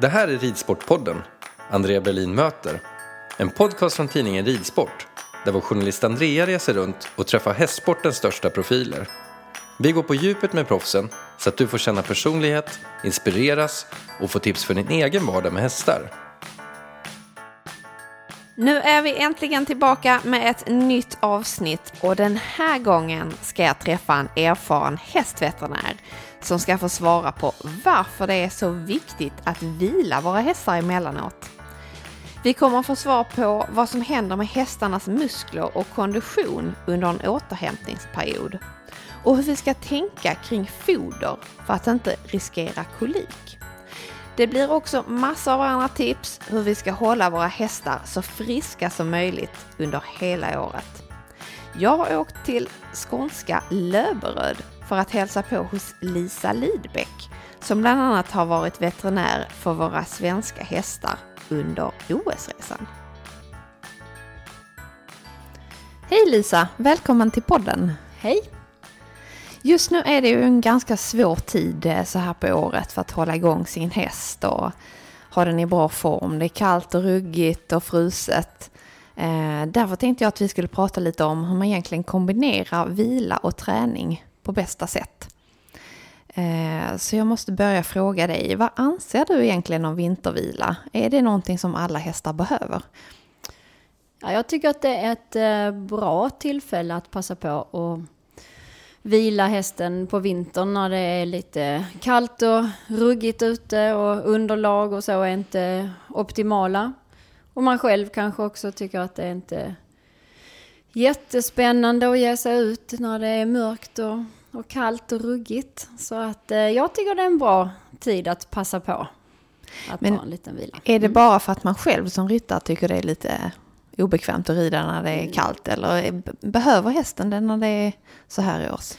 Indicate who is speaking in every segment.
Speaker 1: Det här är Ridsportpodden. Andrea Berlin möter. En podcast från tidningen Ridsport. Där vår journalist Andrea reser runt och träffar hästsportens största profiler. Vi går på djupet med proffsen så att du får känna personlighet, inspireras och få tips för din egen vardag med hästar.
Speaker 2: Nu är vi äntligen tillbaka med ett nytt avsnitt och den här gången ska jag träffa en erfaren hästveterinär som ska få svara på varför det är så viktigt att vila våra hästar emellanåt. Vi kommer att få svar på vad som händer med hästarnas muskler och kondition under en återhämtningsperiod och hur vi ska tänka kring foder för att inte riskera kolik. Det blir också massor av andra tips hur vi ska hålla våra hästar så friska som möjligt under hela året. Jag har åkt till skånska Löberöd för att hälsa på hos Lisa Lidbeck som bland annat har varit veterinär för våra svenska hästar under OS-resan. Hej Lisa! Välkommen till podden!
Speaker 3: Hej!
Speaker 2: Just nu är det ju en ganska svår tid eh, så här på året för att hålla igång sin häst och ha den i bra form. Det är kallt och ruggigt och fruset. Eh, därför tänkte jag att vi skulle prata lite om hur man egentligen kombinerar vila och träning på bästa sätt. Eh, så jag måste börja fråga dig, vad anser du egentligen om vintervila? Är det någonting som alla hästar behöver?
Speaker 3: Ja, jag tycker att det är ett eh, bra tillfälle att passa på att vila hästen på vintern när det är lite kallt och ruggigt ute och underlag och så är inte optimala. Och man själv kanske också tycker att det är inte jättespännande att ge sig ut när det är mörkt och, och kallt och ruggigt. Så att eh, jag tycker det är en bra tid att passa på att
Speaker 2: Men
Speaker 3: ta en liten vila.
Speaker 2: Är det
Speaker 3: Mm.
Speaker 2: bara för att man själv som ryttare tycker det är lite obekvämt att rida när det är kallt? Eller behöver hästen det när det är så här års?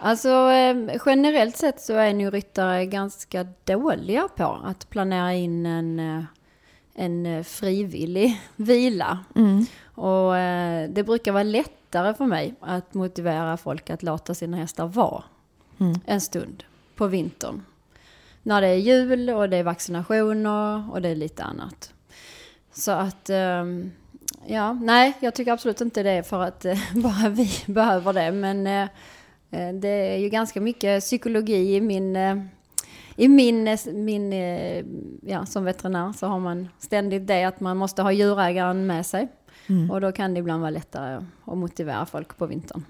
Speaker 3: Alltså eh, generellt sett så är nu ryttare ganska dåliga på att planera in en, eh, en frivillig vila. Och eh, det brukar vara lättare för mig att motivera folk att låta sina hästar vara en stund på vintern. När det är jul och det är vaccinationer och det är lite annat. Så att, ehm, ja, nej, jag tycker absolut inte det för att eh, bara vi behöver det. Men eh, eh, det är ju ganska mycket psykologi i min, i min, min ja, som veterinär så har man ständigt det att man måste ha djurägaren med sig. Och då kan det ibland vara lättare att motivera folk på vintern.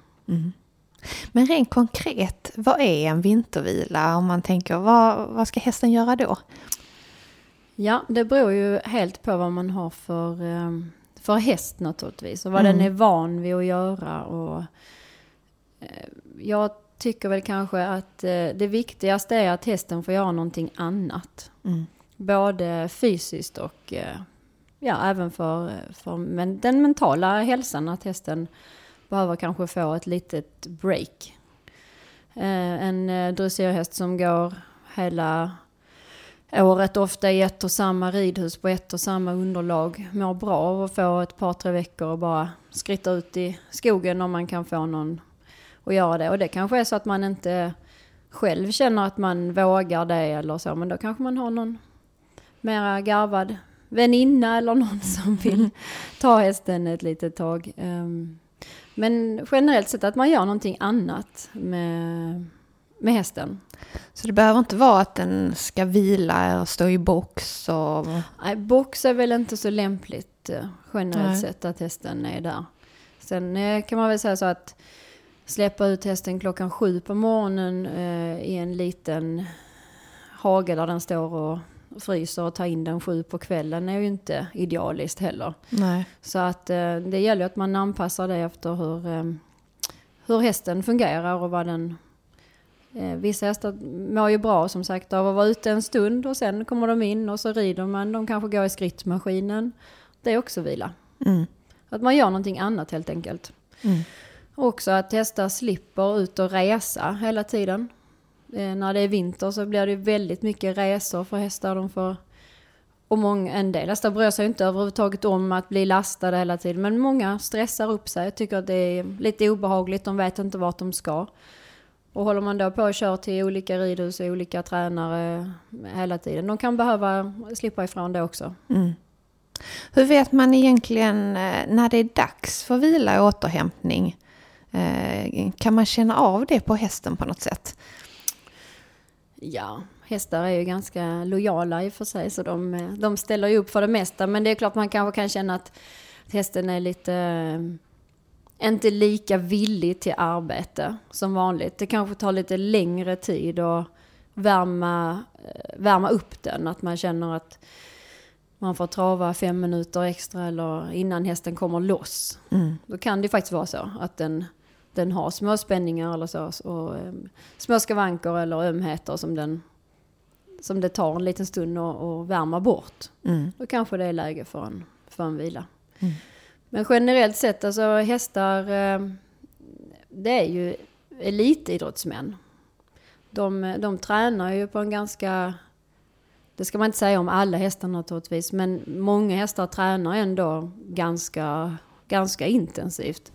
Speaker 2: Men rent konkret, vad är en vintervila? Om man tänker, vad, vad ska hästen göra då?
Speaker 3: Ja, det beror ju helt på vad man har för, eh, för häst naturligtvis och vad
Speaker 2: Mm.
Speaker 3: den är van vid att göra. Och, eh, jag tycker väl kanske att eh, det viktigaste är att hästen får göra någonting annat.
Speaker 2: Mm.
Speaker 3: Både fysiskt och ja, även för, för men den mentala hälsan. Att hästen behöver kanske få ett litet break. Eh, en eh, dressyrhäst som går hela året ofta i ett och samma ridhus på ett och samma underlag mår bra av att få ett par tre veckor och bara skritta ut i skogen om man kan få någon att göra det. Och det kanske är så att man inte själv känner att man vågar det eller så, men då kanske man har någon mera garvad väninna eller någon som vill ta hästen ett litet tag. Ehm, Men generellt sett att man gör någonting annat med, med hästen.
Speaker 2: Så det behöver inte vara att den ska vila och stå i box och...
Speaker 3: Nej, box är väl inte så lämpligt eh, generellt
Speaker 2: Nej.
Speaker 3: sett att hästen är där. Sen eh, kan man väl säga så att släppa ut hästen klockan sju på morgonen eh, i en liten hage där den står och fryser och ta in den sju på kvällen är ju inte idealiskt heller.
Speaker 2: Nej.
Speaker 3: Så att eh, det gäller att man anpassar det efter hur, eh, hur hästen fungerar och vad den... Eh, vissa hästar mår ju bra som sagt av att vara ute en stund och sen kommer de in och så rider man. De kanske går i skrittmaskinen. Det är också vila.
Speaker 2: Mm.
Speaker 3: Att man gör någonting annat helt enkelt.
Speaker 2: Mm.
Speaker 3: Också att hästar slipper ut och resa hela tiden. Eh, när det är vinter så blir det väldigt mycket resor för hästar. De får, och många, en del hästar bryr sig inte överhuvudtaget om att bli lastade hela tiden. Men många stressar upp sig. tycker att det är lite obehagligt. De vet inte vart de ska. Och håller man då på och kör till olika ridhus och olika tränare hela tiden. De kan behöva slippa ifrån det också.
Speaker 2: Mm. Hur vet man egentligen eh, när det är dags för vila och återhämtning? Eh, kan man känna av det på hästen på något sätt?
Speaker 3: Ja, hästar är ju ganska lojala i och för sig så de, eh, de ställer ju upp för det mesta. Men det är klart man kanske kan känna att hästen är lite eh, inte lika villig till arbete som vanligt. Det kanske tar lite längre tid att värma, eh, värma upp den. Att man känner att man får trava fem minuter extra eller innan hästen kommer loss.
Speaker 2: Mm.
Speaker 3: Då kan det faktiskt vara så att den, den har små spänningar eller så. Och, um, små skavanker eller ömheter som, den, som det tar en liten stund att, att värma bort.
Speaker 2: Mm.
Speaker 3: Då kanske det är läge för en, för en vila. Men generellt sett, alltså hästar, eh, det är ju elitidrottsmän. De, de tränar ju på en ganska, det ska man inte säga om alla hästar naturligtvis, men många hästar tränar ändå ganska, ganska intensivt.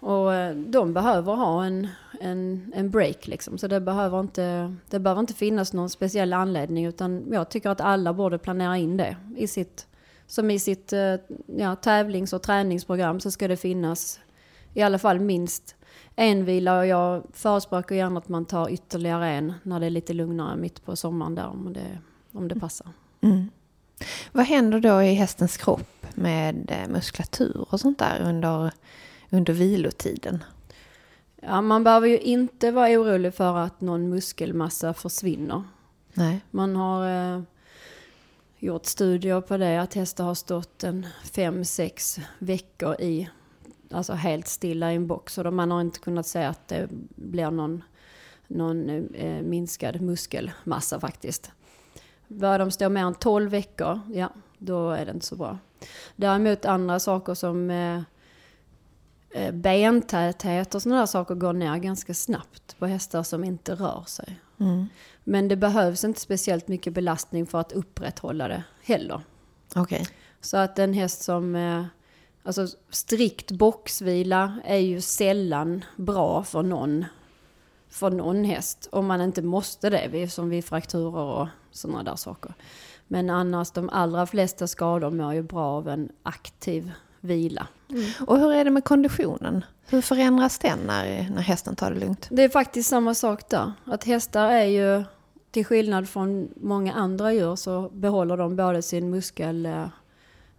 Speaker 3: Och eh, de behöver ha en, en, en break liksom, så det behöver, inte, det behöver inte finnas någon speciell anledning utan jag tycker att alla borde planera in det i sitt, som i sitt eh, ja, tävlings och träningsprogram så ska det finnas i alla fall minst en vila och jag förespråkar gärna att man tar ytterligare en när det är lite lugnare mitt på sommaren där om det, om det passar.
Speaker 2: Mm. mm. Vad händer då i hästens kropp med eh, muskulatur och sånt där under, under vilotiden?
Speaker 3: Ja, man behöver ju inte vara orolig för att någon muskelmassa försvinner.
Speaker 2: Nej.
Speaker 3: Man har eh, gjort studier på det, att hästar har stått en fem, sex veckor i, alltså helt stilla i en box. Och då man har inte kunnat säga att det blir någon, någon eh, minskad muskelmassa faktiskt. Börjar de stå mer än 12 veckor, ja, då är det inte så bra. Däremot andra saker som eh, bentäthet och sådana där saker går ner ganska snabbt på hästar som inte rör sig.
Speaker 2: Mm.
Speaker 3: Men det behövs inte speciellt mycket belastning för att upprätthålla det heller.
Speaker 2: Okej.
Speaker 3: Så att en häst som, eh, alltså strikt boxvila är ju sällan bra för någon, för någon häst. Om man inte måste det, som vid frakturer och sådana där saker. Men annars, de allra flesta skador mår ju bra av en aktiv vila.
Speaker 2: Och hur är det med konditionen? Hur förändras den när, när hästen tar det lugnt?
Speaker 3: Det är faktiskt samma sak där. Att hästar är ju, till skillnad från många andra djur, så behåller de både sin muskel, eh,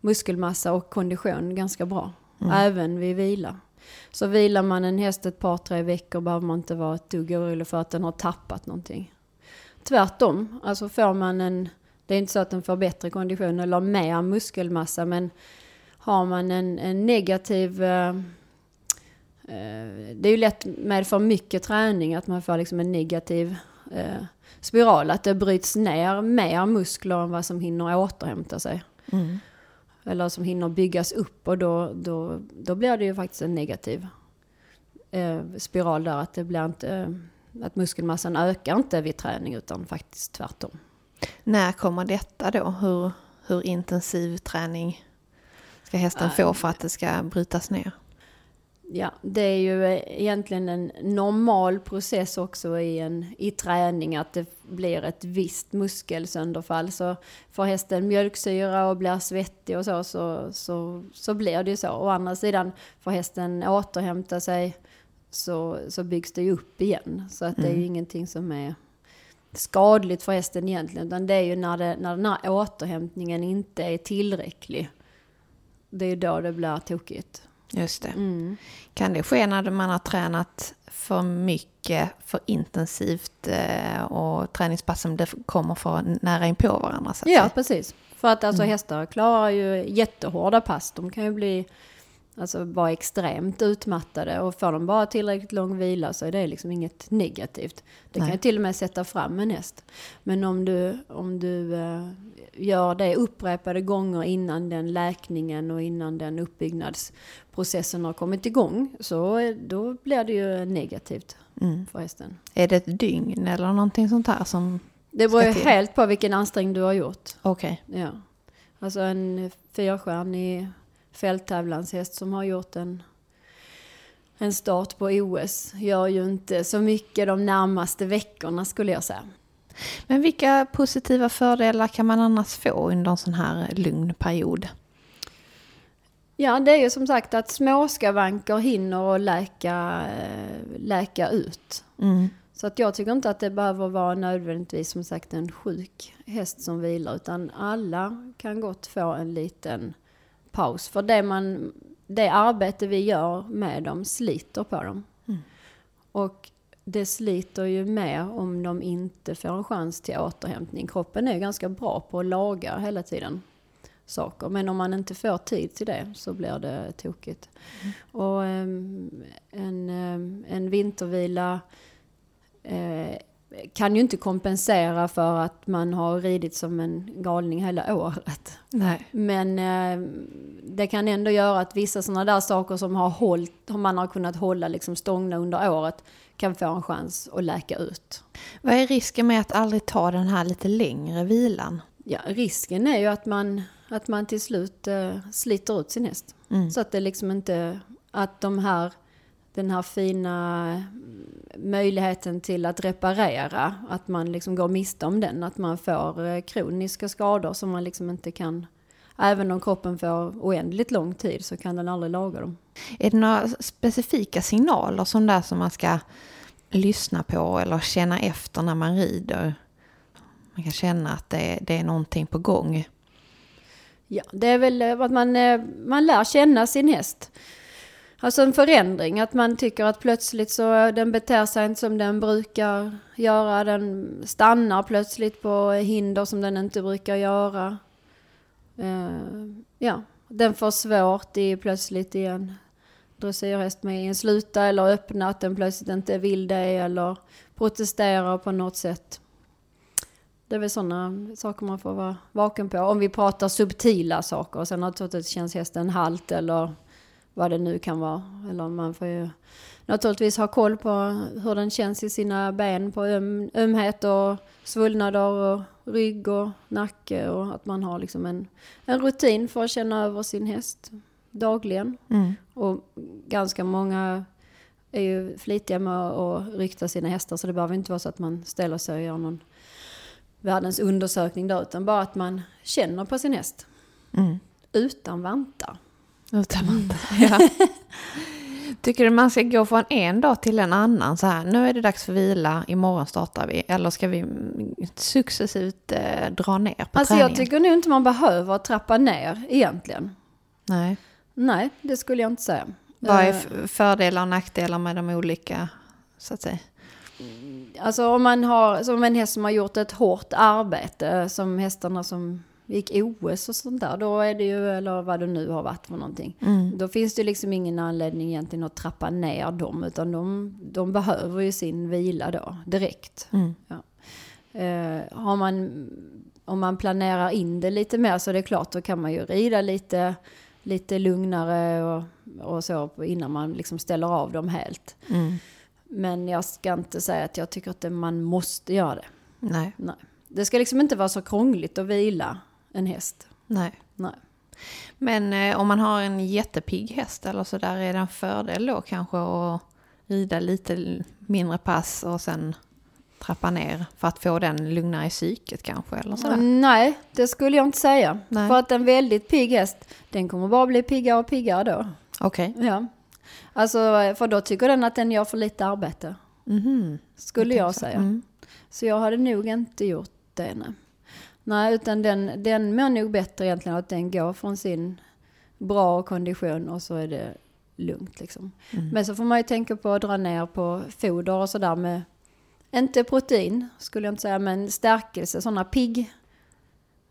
Speaker 3: muskelmassa och kondition ganska bra. Även vid vila. Så vilar man en häst ett par, tre veckor behöver man inte vara ett dugg orolig för att den har tappat någonting. Tvärtom, alltså får man en Det är inte så att den får bättre kondition eller mer muskelmassa men har man en, en negativ eh, eh, det är ju lätt med för mycket träning att man får liksom en negativ eh, spiral. Att det bryts ner mer muskler än vad som hinner återhämta sig.
Speaker 2: Mm.
Speaker 3: Eller som hinner byggas upp och då, då, då blir det ju faktiskt en negativ eh, spiral där. Att det blir inte, eh, att muskelmassan ökar inte vid träning utan faktiskt tvärtom.
Speaker 2: När kommer detta då? Hur, hur intensiv träning ska hästen få för att det ska brytas ner?
Speaker 3: Ja, det är ju egentligen en normal process också i, en, i träning att det blir ett visst muskelsönderfall. Så får hästen mjölksyra och blir svettig och så, så, så, så blir det ju så. Å andra sidan får hästen återhämta sig så, så byggs det ju upp igen. Så att det är ju ingenting som är skadligt för hästen egentligen. Utan det är ju när, det, när den här återhämtningen inte är tillräcklig. Det är då det blir tokigt.
Speaker 2: Just det.
Speaker 3: Mm.
Speaker 2: Kan det ske när man har tränat för mycket, för intensivt eh, och träningspassen kommer för nära in på varandra? Så att
Speaker 3: Ja,
Speaker 2: säga?
Speaker 3: precis. För att alltså hästar klarar ju jättehårda pass. De kan ju bli, alltså vara extremt utmattade och får de bara tillräckligt lång vila så är det liksom inget negativt. Det kan
Speaker 2: Nej.
Speaker 3: ju till och med sätta fram en häst. Men om du, om du eh, gör det upprepade gånger innan den läkningen och innan den uppbyggnadsprocessen har kommit igång så eh, då blir det ju negativt
Speaker 2: Mm.
Speaker 3: för hästen.
Speaker 2: Är det ett dygn eller någonting sånt här som...
Speaker 3: Det beror ju helt på vilken ansträngning du har gjort.
Speaker 2: Okej.
Speaker 3: Ja. Alltså en fyrstjärnig fälttävlanshäst som har gjort en, en start på OS gör ju inte så mycket de närmaste veckorna skulle jag säga.
Speaker 2: Men vilka positiva fördelar kan man annars få under en sån här lugn period?
Speaker 3: Ja, det är ju som sagt att småskavanker hinner att läka, eh, läka ut.
Speaker 2: Mm.
Speaker 3: Så att jag tycker inte att det behöver vara nödvändigtvis som sagt en sjuk häst som vilar utan alla kan gott få en liten paus. För det, man, det arbete vi gör med dem sliter på dem. Och det sliter ju mer om de inte får en chans till återhämtning. Kroppen är ganska bra på att laga hela tiden saker. Men om man inte får tid till det så blir det tokigt. Och ehm, en, ehm, en vintervila eh, kan ju inte kompensera för att man har ridit som en galning hela året.
Speaker 2: Nej.
Speaker 3: Men eh, det kan ändå göra att vissa sådana där saker som har hållit, man har kunnat hålla liksom stångna under året kan få en chans att läka ut.
Speaker 2: Vad är risken med att aldrig ta den här lite längre vilan?
Speaker 3: Ja, risken är ju att man, att man till slut eh, sliter ut sin häst. Så att det liksom inte, att de här, den här fina mm, möjligheten till att reparera, att man liksom går miste om den. Att man får eh, kroniska skador som man liksom inte kan, även om kroppen får oändligt lång tid så kan den aldrig laga dem.
Speaker 2: Är det några specifika signaler som där som man ska lyssna på eller känna efter när man rider? Man kan känna att det, det är någonting på gång.
Speaker 3: Ja, det är väl eh, att man, eh, man lär känna sin häst. Alltså en förändring, att man tycker att plötsligt så den beter sig inte som den brukar göra. Den stannar plötsligt på hinder som den inte brukar göra. Uh, ja, den får svårt i plötsligt i en dressyrhäst med en sluta eller öppna, att den plötsligt inte vill det eller protesterar på något sätt. Det är väl sådana saker man får vara vaken på. Om vi pratar subtila saker. Sen naturligtvis känns hästen halt eller vad det nu kan vara. Eller man får ju naturligtvis ha koll på hur den känns i sina ben på öm, ömhet och svullnader och rygg och nacke. Och att man har liksom en, en rutin för att känna över sin häst dagligen. Och ganska många är ju flitiga med att rykta sina hästar så det behöver inte vara så att man ställer sig och gör någon världens undersökning där utan bara att man känner på sin häst. Utan vantar.
Speaker 2: Utan man, ja. Tycker du man ska gå från en dag till en annan så här, nu är det dags för vila, imorgon startar vi. Eller ska vi mm, successivt eh, dra ner på
Speaker 3: Alltså
Speaker 2: träningen?
Speaker 3: jag tycker nog inte man behöver trappa ner egentligen.
Speaker 2: Nej.
Speaker 3: Nej, det skulle jag inte säga.
Speaker 2: Vad är
Speaker 3: Eh,
Speaker 2: fördelar och nackdelar med de olika, så att säga?
Speaker 3: Alltså om man har, som en häst som har gjort ett hårt arbete, som hästarna som gick OS och sånt där, då är det ju, eller vad det nu har varit för någonting. Då finns det liksom ingen anledning egentligen att trappa ner dem, utan de, de behöver ju sin vila då, direkt. Ja. Eh, har man, om man planerar in det lite mer så är det klart, då kan man ju rida lite, lite lugnare och, och så innan man liksom ställer av dem helt. Men jag ska inte säga att jag tycker att man måste göra det.
Speaker 2: Nej.
Speaker 3: Nej. Det ska liksom inte vara så krångligt att vila en häst.
Speaker 2: Nej.
Speaker 3: Nej.
Speaker 2: Men eh, om man har en jättepigg häst eller så där är det en fördel då kanske att rida lite mindre pass och sen trappa ner för att få den lugnare i psyket kanske eller sådär.
Speaker 3: Nej, det skulle jag inte säga.
Speaker 2: Nej.
Speaker 3: För att en väldigt pigg häst, den kommer bara bli piggare och piggare då.
Speaker 2: Okej.
Speaker 3: Ja. Alltså, för då tycker den att den gör för lite arbete.
Speaker 2: Mhm.
Speaker 3: Skulle
Speaker 2: Jag
Speaker 3: jag säga.
Speaker 2: Mm.
Speaker 3: Så jag hade nog inte gjort det. Nej, nej utan den, den mår nog bättre egentligen att den går från sin bra kondition och så är det lugnt liksom. Men så får man ju tänka på att dra ner på foder och sådär med, inte protein skulle jag inte säga, men stärkelse, sådana pigg,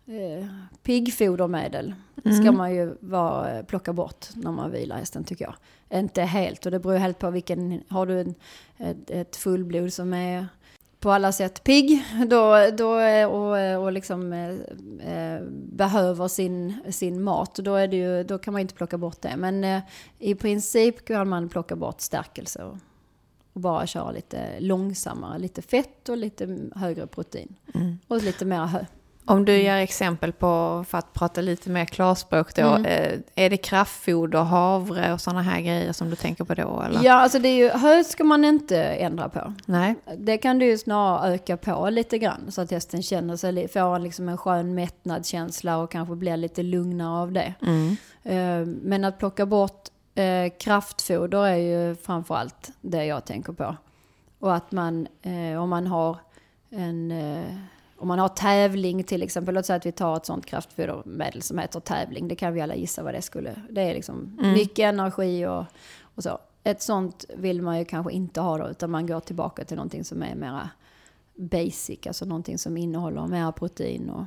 Speaker 3: eh, piggfodermedel ska man ju vara, eh, plocka bort när man vilar hästen tycker jag. Inte helt, och det beror helt på vilken, har du en, ett, ett fullblod som är på alla sätt pigg då, då, och, och liksom eh, eh, behöver sin, sin mat, då, är det ju, då kan man inte plocka bort det. Men eh, i princip kan man plocka bort stärkelse och, och bara köra lite långsammare, lite fett och lite högre protein. Och lite mer hö.
Speaker 2: Om du ger exempel på, för att prata lite mer klarspråk då,
Speaker 3: Mm.
Speaker 2: eh, är det kraftfoder, havre och sådana här grejer som du tänker på då eller?
Speaker 3: Ja, alltså det är ju, hö ska man inte ändra på.
Speaker 2: Nej.
Speaker 3: Det kan du ju snarare öka på lite grann så att hästen känner sig, får en, liksom en skön mättnadskänsla och kanske blir lite lugnare av det. Eh, Men att plocka bort eh, kraftfoder är ju framförallt det jag tänker på. Och att man, om man har en, om man har tävling till exempel, låt säga att vi tar ett sånt kraftfodermedel som heter tävling, det kan vi alla gissa vad det skulle, det är liksom mycket energi och, och så. Ett sånt vill man ju kanske inte ha då, utan man går tillbaka till någonting som är mera basic, alltså någonting som innehåller mera protein och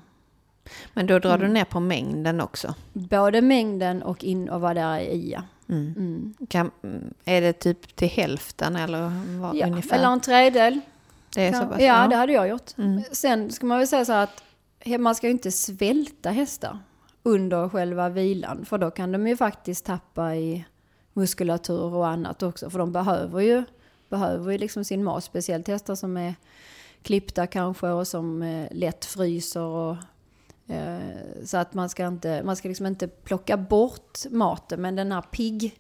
Speaker 2: Men då drar
Speaker 3: Mm.
Speaker 2: du ner på mängden också.
Speaker 3: både mängden och, in, och vad det är i. Ja.
Speaker 2: Kan, mm, är det typ till hälften eller vad,
Speaker 3: Ja,
Speaker 2: ungefär?
Speaker 3: eller en tredjedel.
Speaker 2: Det är så pass?
Speaker 3: ja, det hade jag gjort.
Speaker 2: Mm.
Speaker 3: Sen ska man väl säga så att man ska ju inte svälta hästar under själva vilan. För då kan de ju faktiskt tappa i muskulatur och annat också. För de behöver ju, behöver ju liksom sin mat. Speciellt hästar som är klippta kanske och som eh, lätt fryser. Och, eh, så att man ska, inte, man ska liksom inte plocka bort maten. Men den här pigg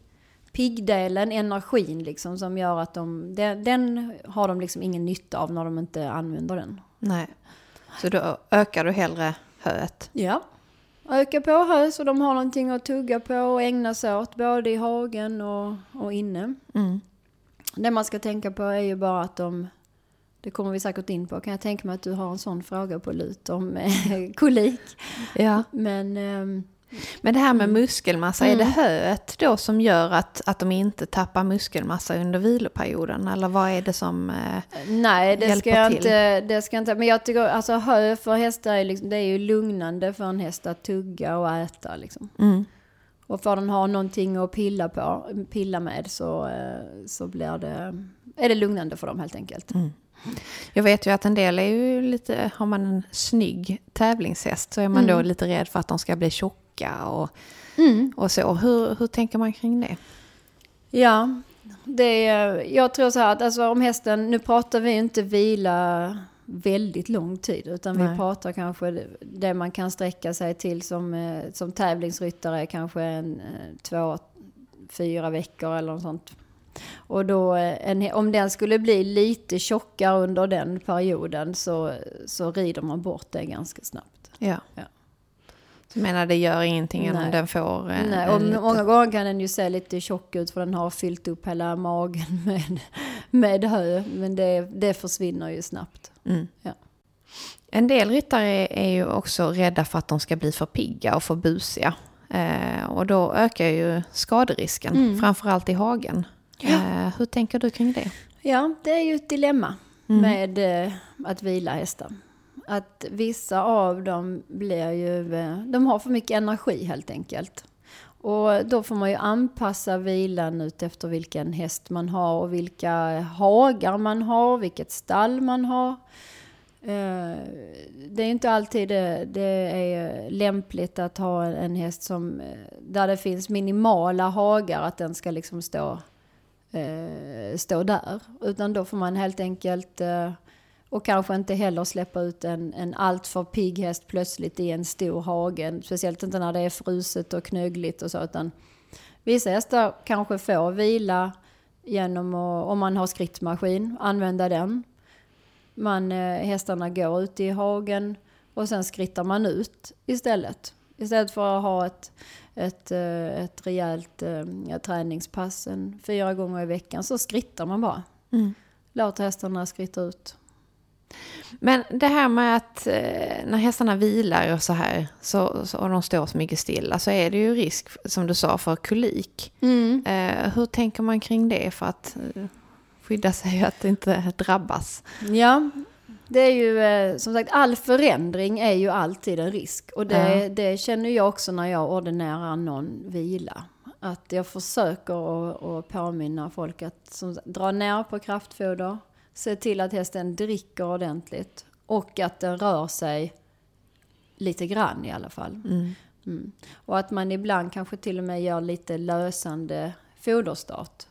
Speaker 3: piggdelen, energin liksom som gör att de, den, den har de liksom ingen nytta av när de inte använder den.
Speaker 2: Nej. Så då ökar du hellre höet?
Speaker 3: Ja. Öka på hö så de har någonting att tugga på och ägna sig åt både i hagen och, och inne.
Speaker 2: Mm.
Speaker 3: Det man ska tänka på är ju bara att de, det kommer vi säkert in på, kan jag tänka mig att du har en sån fråga på lut om eh, kolik.
Speaker 2: Ja.
Speaker 3: Men ehm,
Speaker 2: Men det här
Speaker 3: Mm.
Speaker 2: med muskelmassa, är det höet då som gör att, att de inte tappar muskelmassa under viloperioden? Eller vad är det som... Eh,
Speaker 3: Nej, det ska, jag
Speaker 2: till.
Speaker 3: inte, det ska inte. Men jag tycker, alltså hö för hästar är, liksom, det är ju lugnande för en häst att tugga och äta liksom.
Speaker 2: mm.
Speaker 3: Och får den ha någonting att pilla på, pilla med så, eh, så blir det, är det lugnande för dem helt enkelt.
Speaker 2: Jag vet ju att en del är ju lite, har man en snygg tävlingshäst så är man
Speaker 3: Mm.
Speaker 2: då lite rädd för att de ska bli tjocka och, och så. Hur, hur tänker man kring det?
Speaker 3: Ja, det är, jag tror så här att alltså, om hästen, nu pratar vi inte vila väldigt lång tid utan
Speaker 2: Nej.
Speaker 3: vi pratar kanske det- det man kan sträcka sig till som, eh, som tävlingsryttare kanske en, eh, två, fyra veckor eller något sånt. Och då, eh, en, om den skulle bli lite tjockare under den perioden så, så rider man bort det ganska snabbt.
Speaker 2: Ja.
Speaker 3: Ja.
Speaker 2: Du menar det gör ingenting om
Speaker 3: Nej.
Speaker 2: den får eh,
Speaker 3: Nej,
Speaker 2: en
Speaker 3: och
Speaker 2: lite-
Speaker 3: många gånger kan den ju se lite tjock ut för den har fyllt upp hela magen med, med hö. Men det, det försvinner ju snabbt.
Speaker 2: Mm.
Speaker 3: Ja.
Speaker 2: En del ryttare är, är ju också rädda för att de ska bli för pigga och för busiga. Eh, och då ökar ju skaderisken,
Speaker 3: Mm.
Speaker 2: framförallt i hagen. Eh, hur tänker du kring det?
Speaker 3: Ja, det är ju ett dilemma. med eh, att vila hästar. Att vissa av dem blir ju, eh, de har för mycket energi helt enkelt. Och då får man ju anpassa vilan ut efter vilken häst man har och vilka hagar man har, vilket stall man har. Det är inte alltid det, det är lämpligt att ha en häst som, där det finns minimala hagar, att den ska liksom stå, eh, stå där. Utan då får man helt enkelt, eh, och kanske inte heller släppa ut en, en alltför pigg häst plötsligt i en stor hage. Speciellt inte när det är fruset och knöggligt och så. Utan vissa hästar kanske får vila genom att, om man har skrittmaskin, använda den. Man, eh, hästarna går ut i hagen och sen skrittar man ut istället. Istället för att ha ett, ett, eh, ett rejält eh, träningspass en, fyra gånger i veckan så skrittar man bara. Låter hästarna skritta ut.
Speaker 2: Men det här med att eh, när hästarna vilar och så här så, och de står så mycket stilla så är det ju risk, som du sa, för kolik. Eh, hur tänker man kring det för att skydda sig att inte drabbas?
Speaker 3: Ja, det är ju eh, som sagt all förändring är ju alltid en risk. Och det,
Speaker 2: Ja.
Speaker 3: det känner jag också när jag ordinerar någon vila. Att jag försöker att, att påminna folk att som, dra ner på kraftfoder. Se till att hästen dricker ordentligt. Och att den rör sig lite grann i alla fall. Mm. Och att man ibland kanske till och med gör lite lösande foderstart.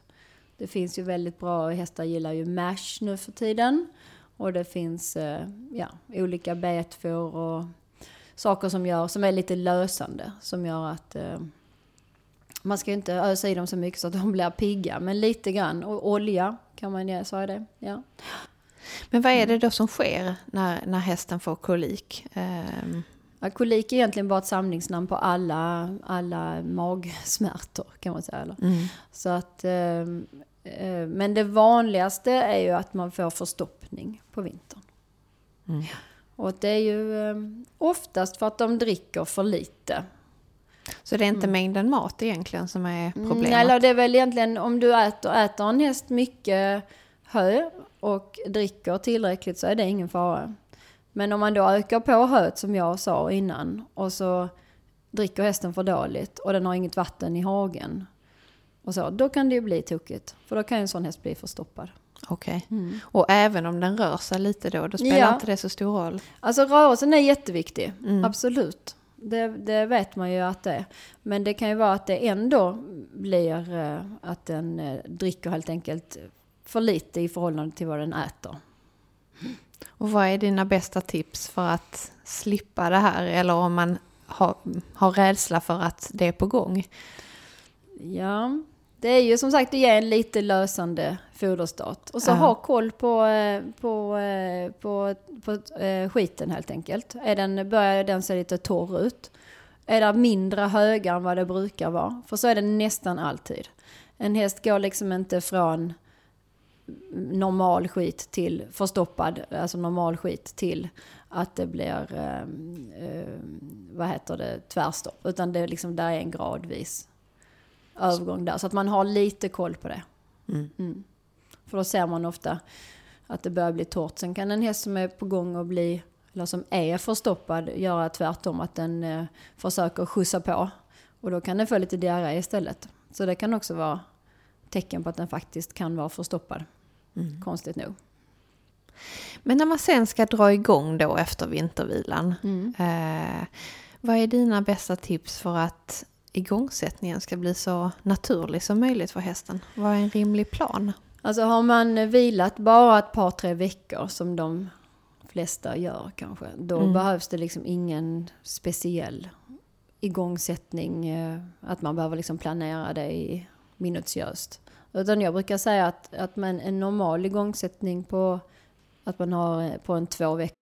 Speaker 3: Det finns ju väldigt bra, hästar gillar ju mash nu för tiden. Och det finns eh, ja, olika betfor och saker som, gör, som är lite lösande. Som gör att eh, man ska ju inte ösa i dem så mycket så att de blir pigga. Men lite grann. Och olja kan man ge, sa jag det? Ja.
Speaker 2: Men vad är det då som sker när, när hästen får kolik? Ehm,
Speaker 3: Ja, kolik är egentligen bara ett samlingsnamn på alla, alla magsmärtor kan man säga. Eller? Så att, eh, men det vanligaste är ju att man får förstoppning på vintern. Och det är ju eh, oftast för att de dricker för lite.
Speaker 2: så det är inte mängden mat egentligen som är problemet?
Speaker 3: Mm, eller det är väl egentligen om du äter, äter en häst mycket hö och dricker tillräckligt så är det ingen fara. Men om man då ökar på höet som jag sa innan och så dricker hästen för dåligt och den har inget vatten i hagen. Och så, då kan det ju bli tokigt. För då kan ju en sån häst bli förstoppad.
Speaker 2: Okej. Och även om den rör sig lite då, då spelar
Speaker 3: Ja.
Speaker 2: inte det så stor roll?
Speaker 3: Alltså rörelsen är jätteviktig, absolut. Det, det vet man ju att det är. Men det kan ju vara att det ändå blir eh, att den eh, dricker helt enkelt för lite i förhållande till vad den äter.
Speaker 2: Och vad är dina bästa tips för att slippa det här? Eller om man har, har rädsla för att det är på gång?
Speaker 3: Ja, det är ju som sagt att ge en lite lösande foderstart. Och så
Speaker 2: Ja.
Speaker 3: ha koll på, eh, på, eh, på, på eh, skiten helt enkelt. Är den, börjar den se lite torr ut? Är det mindre högar än vad det brukar vara? För så är det nästan alltid. En häst går liksom inte från normal skit till förstoppad, alltså normal skit till att det blir, eh, eh, vad heter det, tvärstopp. Utan det är liksom, där är en gradvis övergång där. Så att man har lite koll på det. Mm. För då ser man ofta att det börjar bli torrt. Sen kan en häst som är på gång att bli, eller som är förstoppad, göra tvärtom. Att den eh, försöker skjutsa på. Och då kan den få lite diarré istället. Så det kan också vara tecken på att den faktiskt kan vara förstoppad. Konstigt nog.
Speaker 2: Men när man sen ska dra igång då efter vintervilan, eh, vad är dina bästa tips för att igångsättningen ska bli så naturlig som möjligt för hästen? Vad är en rimlig plan?
Speaker 3: Alltså har man vilat bara ett par, tre veckor som de flesta gör kanske, då behövs det liksom ingen speciell igångsättning, eh, att man behöver liksom planera det i minutiöst. Utan jag brukar säga att, att man, en normal igångsättning på att man har eh, på en två veckor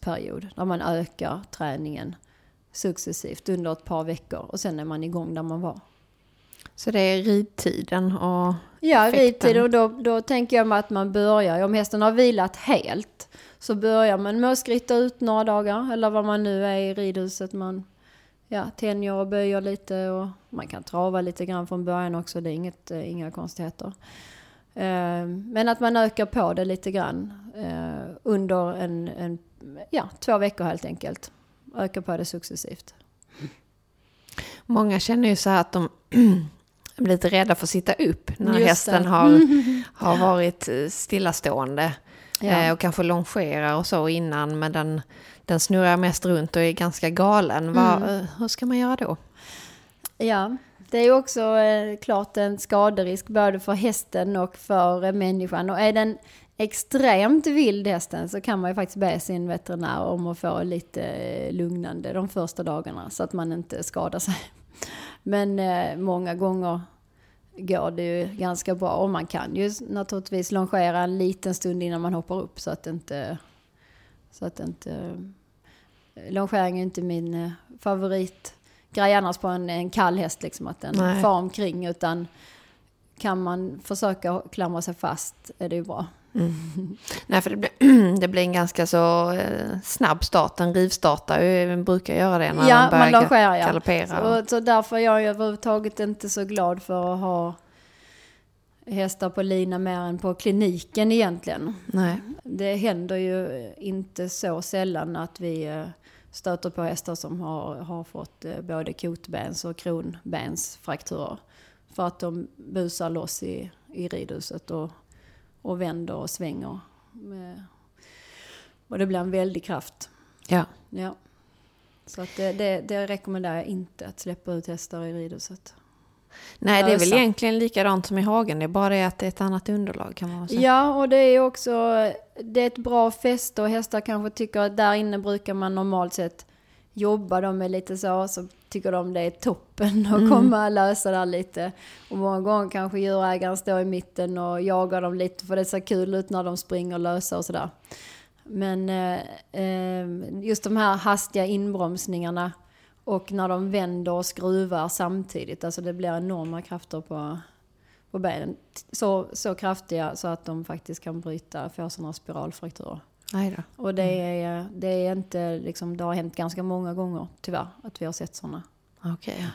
Speaker 3: Period där man ökar träningen successivt under ett par veckor och sen är man igång där man var.
Speaker 2: Så det är ridtiden och
Speaker 3: Ja, ridtid och då, då tänker jag mig att man börjar, om hästen har vilat helt, så börjar man med att skritta ut några dagar eller vad man nu är i ridhuset. Man ja, tänjer och böjer lite och man kan trava lite grann från början också, det är inget, eh, inga konstigheter. Eh, men att man ökar på det lite grann eh, under en, en, ja, två veckor helt enkelt. Ökar på det successivt.
Speaker 2: Många känner ju så här att de blir lite rädda för att sitta upp när
Speaker 3: Just
Speaker 2: hästen
Speaker 3: det.
Speaker 2: har, har varit stillastående.
Speaker 3: Ja.
Speaker 2: Eh, och kanske longerar och så innan, men den, den snurrar mest runt och är ganska galen. Vad, eh, hur ska man göra då?
Speaker 3: Ja, det är ju också eh, klart en skaderisk både för hästen och för eh, människan. Och är den extremt vild hästen så kan man ju faktiskt be sin veterinär om att få lite eh, lugnande de första dagarna så att man inte skadar sig. Men eh, många gånger går det ju ganska bra och man kan ju naturligtvis longera en liten stund innan man hoppar upp så att inte... Så att inte eh, longering är inte min eh, favoritgrej annars på en, en kall häst liksom att den
Speaker 2: Nej.
Speaker 3: far omkring utan kan man försöka klamra sig fast är det ju bra.
Speaker 2: Nej, för det blir, det blir en ganska så eh, snabb start. En rivstartare eh, brukar göra det när
Speaker 3: ja,
Speaker 2: man börjar
Speaker 3: man longerar ja.
Speaker 2: galoppera.
Speaker 3: Så, så därför är jag överhuvudtaget inte så glad för att ha hästar på lina mer än på kliniken egentligen.
Speaker 2: Nej.
Speaker 3: Det händer ju inte så sällan att vi eh, stöter på hästar som har, har fått eh, både kotbens och kronbensfrakturer. För att de busar loss i, i ridhuset och, och vänder och svänger. Med, och det blir en väldig kraft.
Speaker 2: Ja.
Speaker 3: Ja. Så att det, det, det rekommenderar jag inte att släppa ut hästar i ridhuset.
Speaker 2: Nej, det är väl egentligen likadant som i hagen. Det är bara det att det är ett annat underlag kan man säga.
Speaker 3: Ja, och det är också det är ett bra fäste och hästar kanske tycker att där inne brukar man normalt sett jobba de är lite så, så tycker de det är toppen att komma och lösa där lite. Och många gånger kanske djurägaren står i mitten och jagar dem lite för det ser kul ut när de springer lösa och sådär. Men eh, eh, just de här hastiga inbromsningarna och när de vänder och skruvar samtidigt, alltså det blir enorma krafter på, på benen. Så, så kraftiga så att de faktiskt kan bryta, få sådana spiralfrakturer.
Speaker 2: Nej då.
Speaker 3: Och det är, det är inte liksom, det har hänt ganska många gånger tyvärr att vi har sett sådana.
Speaker 2: Okej.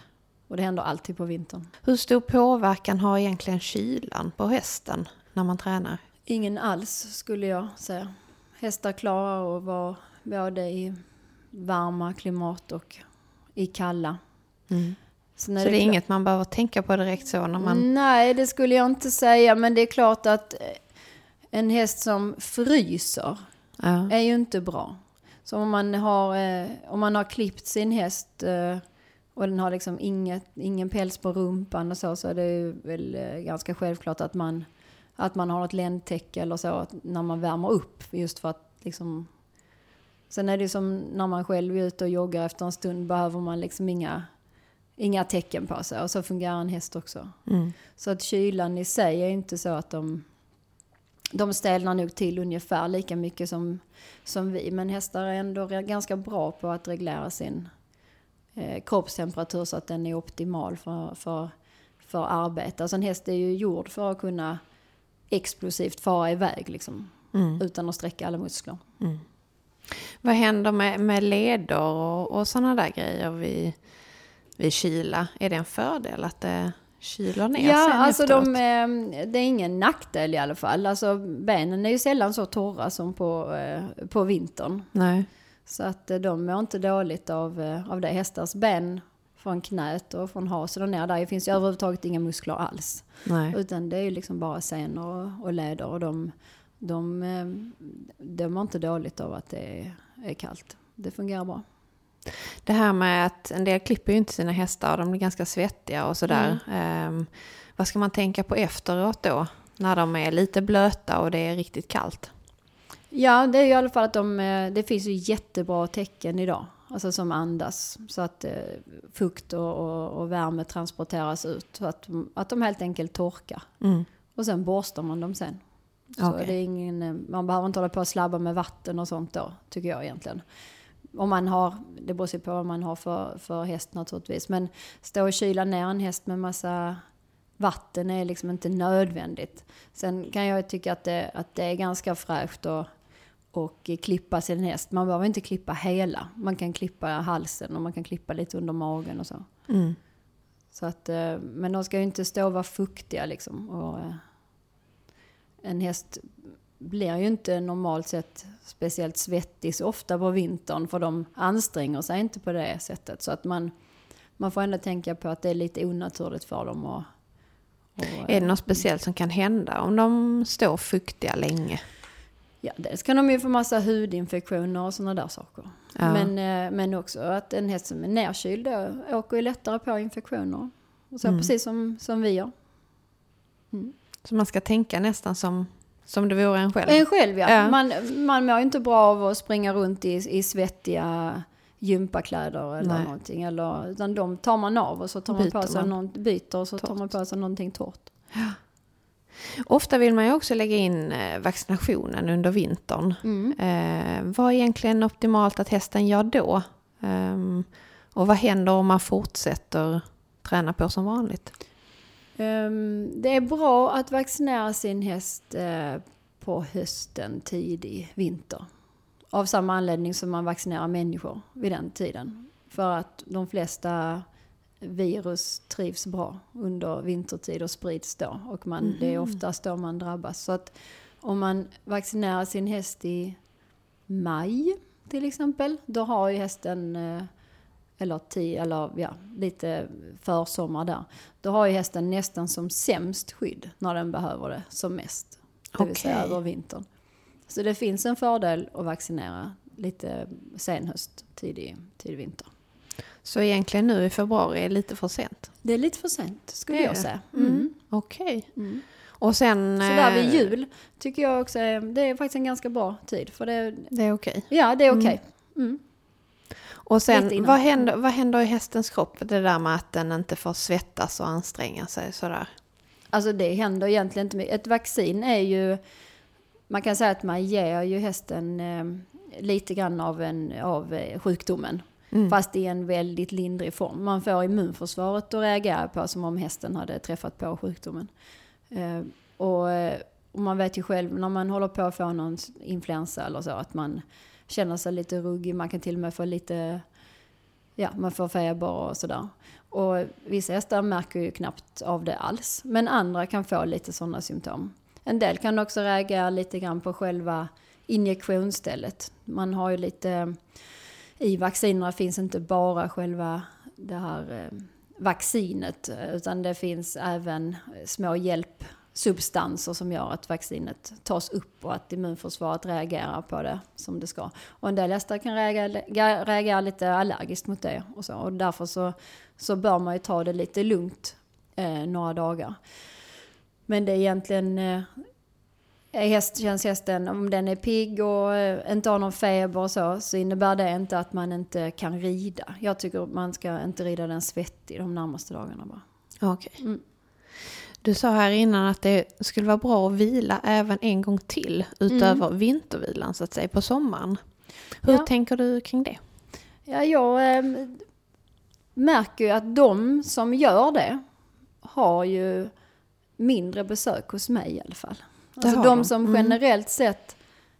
Speaker 3: Och det händer alltid på vintern.
Speaker 2: Hur stor påverkan har egentligen kylan på hästen när man tränar?
Speaker 3: Ingen alls skulle jag säga. Hästar klarar att vara både i varma klimat och i kalla. Sen
Speaker 2: Så det är
Speaker 3: klart-
Speaker 2: inget man behöver tänka på direkt så när man...
Speaker 3: Nej, det skulle jag inte säga. Men det är klart att en häst som fryser
Speaker 2: Ja.
Speaker 3: är ju inte bra. Så om man har, eh, om man har klippt sin häst eh, och den har liksom inget, ingen päls på rumpan och så, så är det ju väl eh, ganska självklart att man, att man har ett ländtäcke eller så när man värmer upp. Just för att liksom... Sen är det som när man själv är ute och joggar efter en stund behöver man liksom inga, inga tecken på sig. Och så fungerar en häst också. Så att kylan i sig är inte så att de de stelnar nog till ungefär lika mycket som, som vi. Men hästar är ändå ganska bra på att reglera sin, eh, kroppstemperatur så att den är optimal för, för, för arbete. Alltså en häst är ju gjord för att kunna explosivt fara iväg liksom. Utan att sträcka alla muskler.
Speaker 2: Vad händer med, med leder och, och sådana där grejer vid, vid kyla? Är det en fördel att det kyler ner
Speaker 3: Ja,
Speaker 2: sen
Speaker 3: alltså
Speaker 2: efteråt?
Speaker 3: de, eh, det är ingen nackdel i alla fall. Alltså benen är ju sällan så torra som på, eh, på vintern.
Speaker 2: Nej.
Speaker 3: Så att eh, de mår inte dåligt av, eh, av det. Hästars ben från knät och från hasen och ner där finns ju överhuvudtaget inga muskler alls.
Speaker 2: Nej.
Speaker 3: Utan det är ju liksom bara senor och, och leder och de, de, eh, de mår inte dåligt av att det är, är kallt. Det fungerar bra.
Speaker 2: Det här med att en del klipper ju inte sina hästar och de blir ganska svettiga och sådär. Ehm, vad ska man tänka på efteråt då? När de är lite blöta och det är riktigt kallt.
Speaker 3: Ja, det är ju i alla fall att de, eh, det finns ju jättebra tecken idag. Alltså som andas. Så att eh, fukt och, och, och värme transporteras ut. Så att, att de helt enkelt torkar. Och sen borstar man dem sen. Så
Speaker 2: Okej.
Speaker 3: det är ingen, eh, man behöver inte hålla på och slabba med vatten och sånt då, tycker jag egentligen. Om man har, det beror sig på vad man har för, för häst naturligtvis. Men stå och kyla ner en häst med massa vatten är liksom inte nödvändigt. Sen kan jag tycka att det, att det är ganska fräscht att och klippa sin häst. Man behöver inte klippa hela. Man kan klippa halsen och man kan klippa lite under magen och så. så att, eh, men de ska ju inte stå och vara fuktiga liksom. Och, eh, en häst blir ju inte normalt sett speciellt svettig så ofta på vintern för de anstränger sig inte på det sättet. Så att man, man får ändå tänka på att det är lite onaturligt för dem att och,
Speaker 2: Är det något speciellt som kan hända om de står fuktiga länge?
Speaker 3: Ja, dels kan de ju få massa hudinfektioner och sådana där saker.
Speaker 2: Ja.
Speaker 3: Men, eh, men också att en häst som är nerkyld åker ju lättare på infektioner. Och så precis som, som vi gör.
Speaker 2: Så man ska tänka nästan som, som det vore en själv?
Speaker 3: En själv ja.
Speaker 2: Ja.
Speaker 3: Man, man mår ju inte bra av att springa runt i, i svettiga gympakläder eller
Speaker 2: Nej.
Speaker 3: någonting. Eller, utan de tar man av och så tar man
Speaker 2: Byter
Speaker 3: på sig
Speaker 2: man.
Speaker 3: någon, byter och så tar
Speaker 2: Torrt.
Speaker 3: man på sig någonting torrt.
Speaker 2: Ofta vill man ju också lägga in eh, vaccinationen under vintern. Eh, vad är egentligen optimalt att hästen gör då? Ehm, och vad händer om man fortsätter träna på som vanligt?
Speaker 3: Ehm, det är bra att vaccinera sin häst eh, på hösten, tidig vinter. Av samma anledning som man vaccinerar människor vid den tiden. För att de flesta virus trivs bra under vintertid och sprids då. Och man, det är oftast då man drabbas. Så att om man vaccinerar sin häst i maj till exempel, då har ju hästen eh, eller, tio, eller ja, lite försommar där. Då har ju hästen nästan som sämst skydd när den behöver det som mest. Det vill säga över vintern. Så det finns en fördel att vaccinera lite sen höst, tidig, tidig vinter.
Speaker 2: Så egentligen nu i februari är lite för sent?
Speaker 3: Det är lite för sent skulle jag
Speaker 2: det?
Speaker 3: säga.
Speaker 2: Mm.
Speaker 3: Mm.
Speaker 2: Okej. Och sen...
Speaker 3: Så där vid
Speaker 2: eh,
Speaker 3: jul tycker jag också det är faktiskt en ganska bra tid. För det,
Speaker 2: Det är okej.
Speaker 3: ja, det är okej. Mm.
Speaker 2: Och sen, vad händer, vad händer i hästens kropp? Det där med att den inte får svettas och anstränga sig sådär.
Speaker 3: Alltså det händer egentligen inte mycket. Ett vaccin är ju, man kan säga att man ger ju hästen eh, lite grann av, en, av eh, sjukdomen. Fast i en väldigt lindrig form. Man får immunförsvaret att reagera på som om hästen hade träffat på sjukdomen. Eh, och, och man vet ju själv när man håller på att få någon influensa eller så att man känner sig lite ruggig. Man kan till och med få lite, ja man får feber och sådär. Och vissa hästar märker ju knappt av det alls. Men andra kan få lite sådana symptom. En del kan också reagera lite grann på själva injektionsstället. Man har ju lite, i vaccinerna finns inte bara själva det här eh, vaccinet utan det finns även små hjälp hjälpsubstanser som gör att vaccinet tas upp och att immunförsvaret reagerar på det som det ska. Och en del hästar kan reagera, reagera lite allergiskt mot det och så. Och därför så, så bör man ju ta det lite lugnt eh, några dagar. Men det är egentligen eh, häst, känns hästen, om den är pigg och eh, inte har någon feber och så, så innebär det inte att man inte kan rida. Jag tycker man ska inte rida den svettig de närmaste dagarna bara.
Speaker 2: Okej.
Speaker 3: Mm.
Speaker 2: Du sa här innan att det skulle vara bra att vila även en gång till utöver
Speaker 3: Mm.
Speaker 2: vintervilan så att säga på sommaren. Hur
Speaker 3: Ja.
Speaker 2: tänker du kring det?
Speaker 3: Ja, jag, eh, märker ju att de som gör det har ju mindre besök hos mig i alla fall. Alltså
Speaker 2: har
Speaker 3: de
Speaker 2: de.
Speaker 3: som
Speaker 2: Mm.
Speaker 3: generellt sett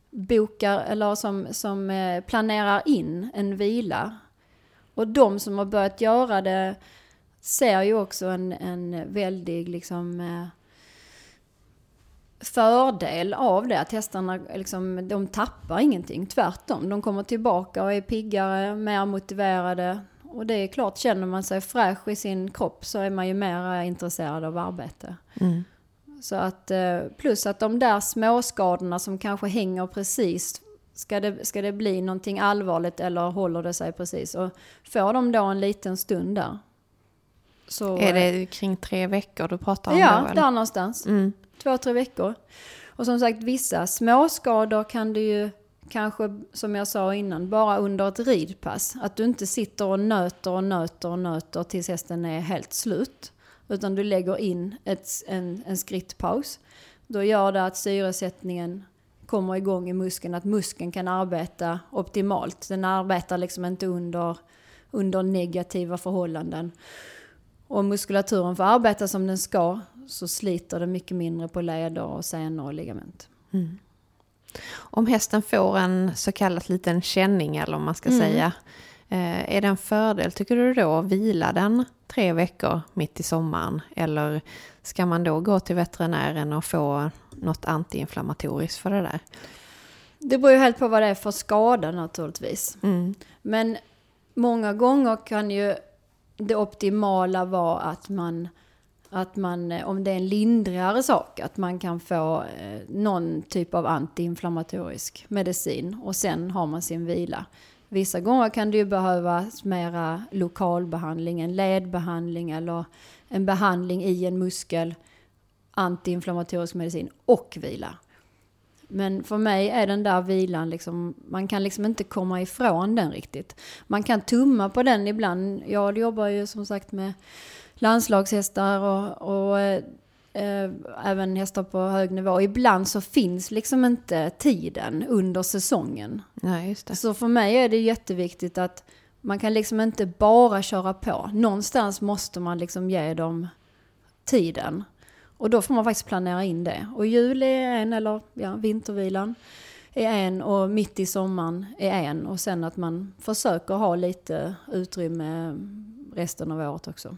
Speaker 3: bokar eller som, som eh, planerar in en vila. Och de som har börjat göra det ser ju också en, en väldig liksom eh, fördel av det. Att hästarna liksom, de tappar ingenting. Tvärtom, de kommer tillbaka och är piggare, mer motiverade. Och det är klart, känner man sig fräsch i sin kropp så är man ju mer intresserad av arbete.
Speaker 2: Mm.
Speaker 3: Så att, eh, plus att de där småskadorna som kanske hänger precis, ska det, ska det bli någonting allvarligt eller håller det sig precis? Och får de då en liten stund där. Så,
Speaker 2: Är det kring tre veckor du pratar om
Speaker 3: Ja,
Speaker 2: då?
Speaker 3: där någonstans.
Speaker 2: Mm.
Speaker 3: Två, tre veckor. Och som sagt, vissa småskador kan du ju kanske, som jag sa innan, bara under ett ridpass. Att du inte sitter och nöter och nöter och nöter tills hästen är helt slut. Utan du lägger in ett, en, en skrittpaus. Då gör det att syresättningen kommer igång i muskeln, att muskeln kan arbeta optimalt. Den arbetar liksom inte under, under negativa förhållanden. Och om muskulaturen får arbeta som den ska så sliter det mycket mindre på leder och senor och ligament.
Speaker 2: Om hästen får en så kallad liten känning eller om man ska
Speaker 3: Mm.
Speaker 2: säga. Eh, är det en fördel tycker du då att vila den tre veckor mitt i sommaren? Eller ska man då gå till veterinären och få något antiinflammatoriskt för det där?
Speaker 3: Det beror ju helt på vad det är för skada naturligtvis.
Speaker 2: Mm.
Speaker 3: Men många gånger kan ju det optimala vara att man, att man, eh, om det är en lindrigare sak, att man kan få eh, någon typ av antiinflammatorisk medicin och sen har man sin vila. Vissa gånger kan det ju behövas mera lokalbehandling, en ledbehandling eller en behandling i en muskel, antiinflammatorisk medicin och vila. Men för mig är den där vilan liksom, man kan liksom inte komma ifrån den riktigt. Man kan tumma på den ibland. Jag jobbar ju som sagt med landslagshästar och, och eh, även hästar på hög nivå. Ibland så finns liksom inte tiden under säsongen.
Speaker 2: Nej.
Speaker 3: Så för mig är det jätteviktigt att man kan liksom inte bara köra på. Någonstans måste man liksom ge dem tiden. Och då får man faktiskt planera in det. Och jul är en, eller ja, vintervilan är en och mitt i sommaren är en. Och sen att man försöker ha lite utrymme resten av året också.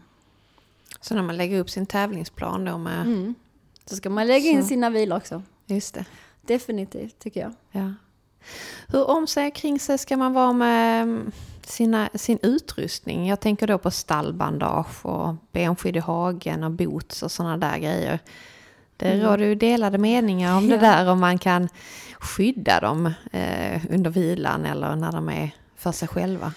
Speaker 2: Så när man lägger upp sin tävlingsplan då med...
Speaker 3: Mm. Så ska man lägga in
Speaker 2: Så.
Speaker 3: sina vilor också.
Speaker 2: Just det.
Speaker 3: Definitivt tycker jag.
Speaker 2: Ja. Hur om sig kring sig ska man vara med sina, sin utrustning? Jag tänker då på stallbandage och benskydd i hagen och boots och sådana där grejer. Det
Speaker 3: Mm.
Speaker 2: råder ju delade meningar om det där om man kan skydda dem eh, under vilan eller när de är för sig själva.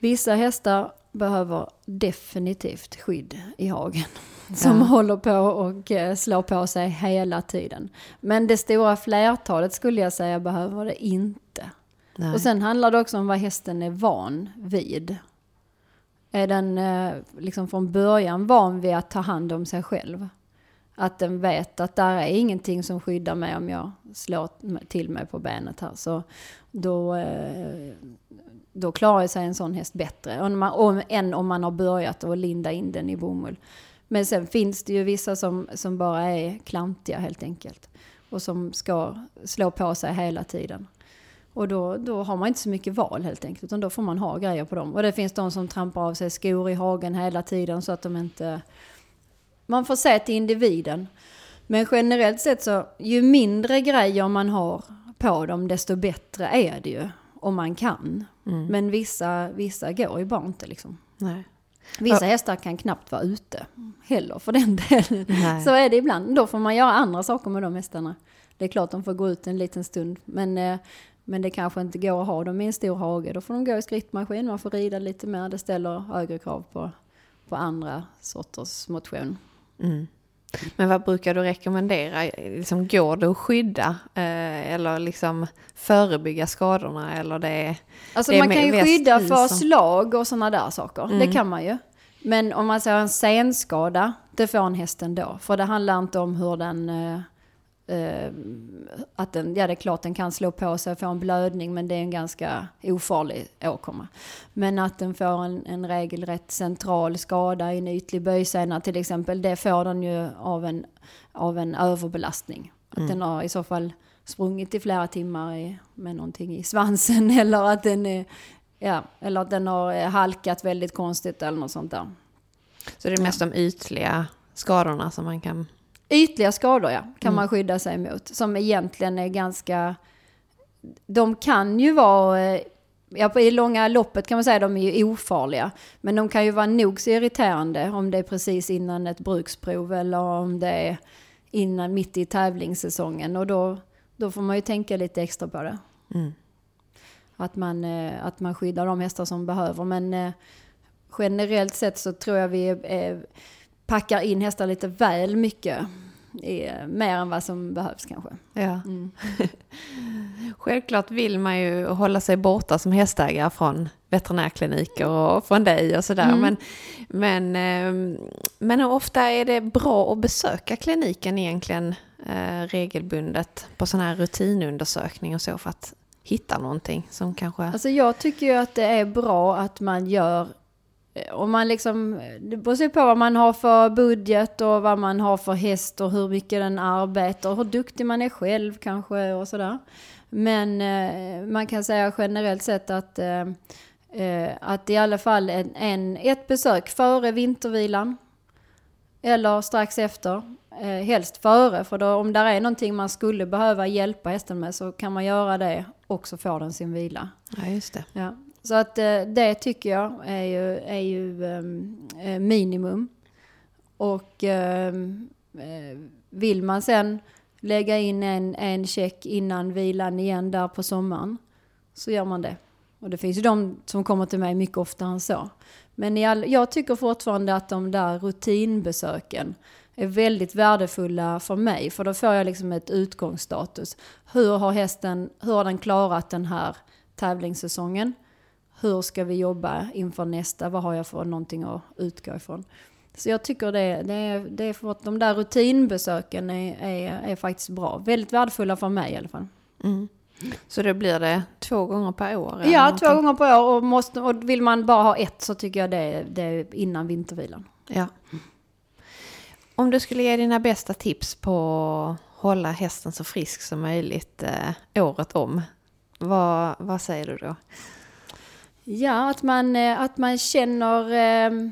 Speaker 3: Vissa hästar behöver definitivt skydd i hagen. Som
Speaker 2: Ja.
Speaker 3: håller på och eh, slår på sig hela tiden. Men det stora flertalet skulle jag säga behöver det inte.
Speaker 2: Nej.
Speaker 3: Och sen handlar det också om vad hästen är van vid. Är den eh, liksom från början van vid att ta hand om sig själv? Att den vet att där är ingenting som skyddar mig om jag slår till mig på benet här. Så då, eh, då klarar sig en sån häst bättre om man, om, än om man har börjat att linda in den i bomull. Men sen finns det ju vissa som, som bara är klantiga helt enkelt. Och som ska slå på sig hela tiden. Och då, då har man inte så mycket val helt enkelt, utan då får man ha grejer på dem. Och det finns de som trampar av sig skor i hagen hela tiden så att de inte... Man får se till individen. Men generellt sett så, ju mindre grejer man har på dem, desto bättre är det ju. Om man kan. Men vissa, vissa går ju bara inte liksom.
Speaker 2: Nej.
Speaker 3: Vissa hästar kan knappt vara ute heller för den delen.
Speaker 2: Nej.
Speaker 3: Så är det ibland. Då får man göra andra saker med de hästarna. Det är klart de får gå ut en liten stund. Men, eh, men det kanske inte går att ha dem i en stor hage. Då får de gå i skrittmaskin. Man får rida lite mer. Det ställer högre krav på, på andra sorters motion.
Speaker 2: Mm. Men vad brukar du rekommendera? Liksom, går det att skydda eh, eller liksom förebygga skadorna? Eller det
Speaker 3: Alltså
Speaker 2: det
Speaker 3: man kan ju skydda för
Speaker 2: som-
Speaker 3: slag och sådana där saker. Det
Speaker 2: Mm.
Speaker 3: kan man ju. Men om man säger en senskada, det får en häst ändå. För det handlar inte om hur den, eh, att den, ja det är klart den kan slå på sig och få en blödning men det är en ganska ofarlig åkomma. Men att den får en, en regelrätt central skada i en ytlig böjsena till exempel, det får den ju av en, av en överbelastning. Att
Speaker 2: Mm.
Speaker 3: den har i så fall sprungit i flera timmar i, med någonting i svansen eller att den är, ja, eller att den har halkat väldigt konstigt eller något sånt där.
Speaker 2: Så det är mest de ytliga skadorna som man kan...
Speaker 3: Ytliga skador ja, kan
Speaker 2: Mm.
Speaker 3: man skydda sig mot. Som egentligen är ganska... De kan ju vara... eh, Ja, i långa loppet kan man säga att de är ju ofarliga. Men de kan ju vara nog så irriterande om det är precis innan ett bruksprov eller om det är innan, mitt i tävlingssäsongen. Och då, då får man ju tänka lite extra på det.
Speaker 2: Mm.
Speaker 3: Att man, eh, att man skyddar de hästar som behöver. Men eh, generellt sett så tror jag vi eh, packar in hästar lite väl mycket. Mer än vad som behövs kanske.
Speaker 2: Ja. Självklart vill man ju hålla sig borta som hästägare från veterinärkliniker och från dig och sådär.
Speaker 3: Mm.
Speaker 2: Men, men, ehm, men hur ofta är det bra att besöka kliniken egentligen eh, regelbundet på sån här rutinundersökning och så för att hitta någonting som kanske...
Speaker 3: Alltså jag tycker ju att det är bra att man gör om man liksom, det beror på vad man har för budget och vad man har för häst och hur mycket den arbetar och hur duktig man är själv kanske och sådär. Men eh, man kan säga generellt sett att, eh, eh, att i alla fall en, en, ett besök före vintervilan eller strax efter. Eh, helst före, för då, om det är någonting man skulle behöva hjälpa hästen med så kan man göra det och så får den sin vila.
Speaker 2: Ja, just det.
Speaker 3: Ja. Så att eh, det tycker jag är ju, är ju ehm, eh, minimum. Och ehm, eh, vill man sen lägga in en, en check innan vilan igen där på sommaren så gör man det. Och det finns ju de som kommer till mig mycket oftare än så. Men all, jag tycker fortfarande att de där rutinbesöken är väldigt värdefulla för mig. För då får jag liksom ett utgångsstatus. Hur har hästen, hur har den klarat den här tävlingssäsongen? Hur ska vi jobba inför nästa? Vad har jag för någonting att utgå ifrån? Så jag tycker det, det, är, det är för att de där rutinbesöken är, är, är faktiskt bra. Väldigt värdefulla för mig i alla fall.
Speaker 2: Mm. Så då blir det två gånger per år?
Speaker 3: Ja,
Speaker 2: någonting?
Speaker 3: två gånger per år. Och, måste, och vill man bara ha ett så tycker jag det, det är innan vintervilan.
Speaker 2: Ja. Om du skulle ge dina bästa tips på att hålla hästen så frisk som möjligt eh, året om, vad, vad säger du då?
Speaker 3: Ja, att man, eh, att man känner... Eh,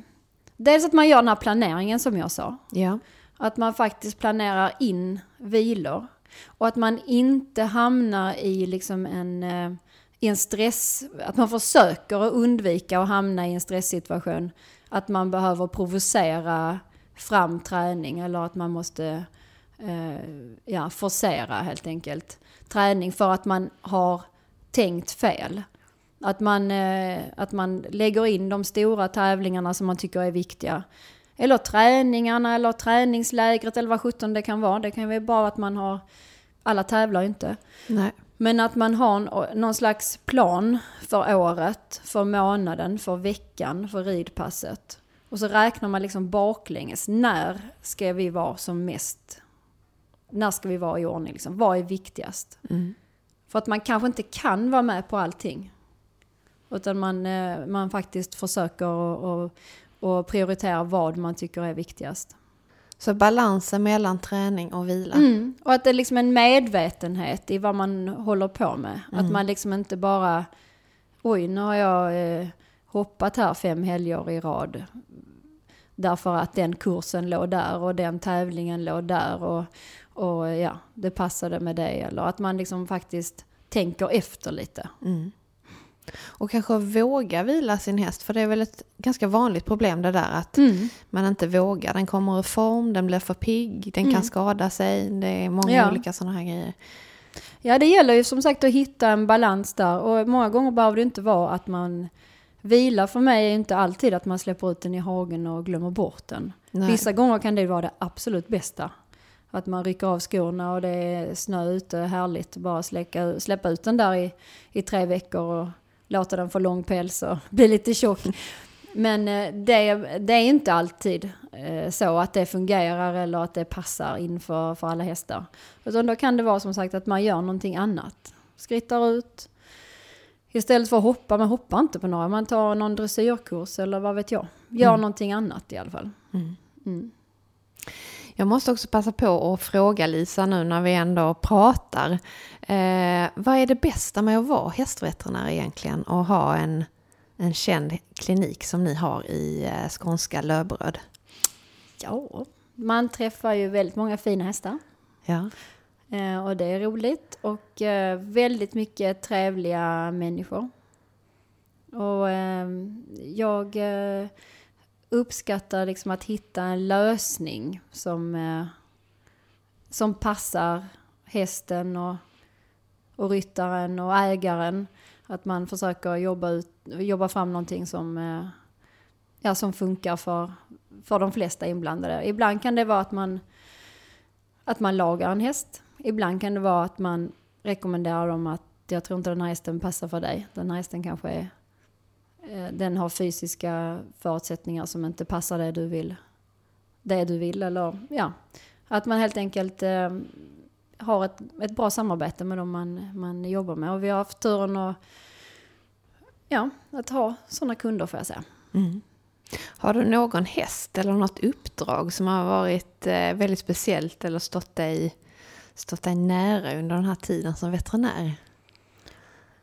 Speaker 3: dels att man gör den här planeringen som jag sa.
Speaker 2: Ja.
Speaker 3: Att man faktiskt planerar in vilor. Och att man inte hamnar i liksom en, eh, i en stress... Att man försöker att undvika att hamna i en stresssituation. Att man behöver provocera fram träning eller att man måste eh, ja, forcera helt enkelt träning för att man har tänkt fel. Att man, eh, att man lägger in de stora tävlingarna som man tycker är viktiga. Eller träningarna eller träningslägret eller vad sjutton det kan vara. Det kan vara bra att man har, alla tävlar inte.
Speaker 2: Nej.
Speaker 3: Men att man har någon slags plan för året, för månaden, för veckan, för ridpasset. Och så räknar man liksom baklänges. När ska vi vara som mest? När ska vi vara i ordning? Liksom? Vad är viktigast? För att man kanske inte kan vara med på allting. Utan man, eh, man faktiskt försöker och, och, och prioritera vad man tycker är viktigast.
Speaker 2: Så balansen mellan träning och vila.
Speaker 3: Mm. Och att det är liksom en medvetenhet i vad man håller på med. Att man liksom inte bara, oj nu har jag eh, hoppat här fem helger i rad. Därför att den kursen låg där och den tävlingen låg där och, och ja, det passade med det. Eller att man liksom faktiskt tänker efter lite.
Speaker 2: Och kanske våga vila sin häst, för det är väl ett ganska vanligt problem det där att
Speaker 3: Mm.
Speaker 2: man inte vågar. Den kommer ur form, den blir för pigg, den kan skada sig, det är många
Speaker 3: Ja.
Speaker 2: olika sådana här grejer.
Speaker 3: Ja, det gäller ju som sagt att hitta en balans där. Och många gånger behöver det inte vara att man vilar för mig är inte alltid att man släpper ut den i hagen och glömmer bort den.
Speaker 2: Nej.
Speaker 3: Vissa gånger kan det vara det absolut bästa. Att man rycker av skorna och det är snö ute, härligt. Bara släcka, släppa ut den där i, i tre veckor och låta den få lång päls och bli lite tjock. Men eh, det, det är inte alltid eh, så att det fungerar eller att det passar inför för alla hästar. Utan då kan det vara som sagt att man gör någonting annat. Skrittar ut. Istället för att hoppa, man hoppar inte på några. Man tar någon dressyrkurs eller vad vet jag. Gör
Speaker 2: Mm.
Speaker 3: någonting annat i alla fall.
Speaker 2: Mm.
Speaker 3: Mm.
Speaker 2: Jag måste också passa på att fråga Lisa nu när vi ändå pratar. Eh, vad är det bästa med att vara hästveterinär egentligen och ha en, en känd klinik som ni har i eh, skånska Löberöd?
Speaker 3: Ja, man träffar ju väldigt många fina hästar.
Speaker 2: Ja.
Speaker 3: Eh, och det är roligt. Och eh, väldigt mycket trevliga människor. Och eh, jag eh, uppskattar liksom att hitta en lösning som, eh, som passar hästen och, och ryttaren och ägaren. Att man försöker jobba, ut, jobba fram någonting som, eh, ja, som funkar för, för de flesta inblandade. Ibland kan det vara att man, att man lagar en häst. Ibland kan det vara att man rekommenderar dem att jag tror inte den här hästen passar för dig. Den här hästen kanske är, Eh, den har fysiska förutsättningar som inte passar det du vill. Det du vill eller ja. Att man helt enkelt eh, har ett, ett bra samarbete med dem man, man jobbar med. Och vi har haft turen att, ja, att ha sådana kunder får jag säga.
Speaker 2: Mm. Har du någon häst eller något uppdrag som har varit eh, väldigt speciellt eller stått dig, stått dig nära under den här tiden som veterinär?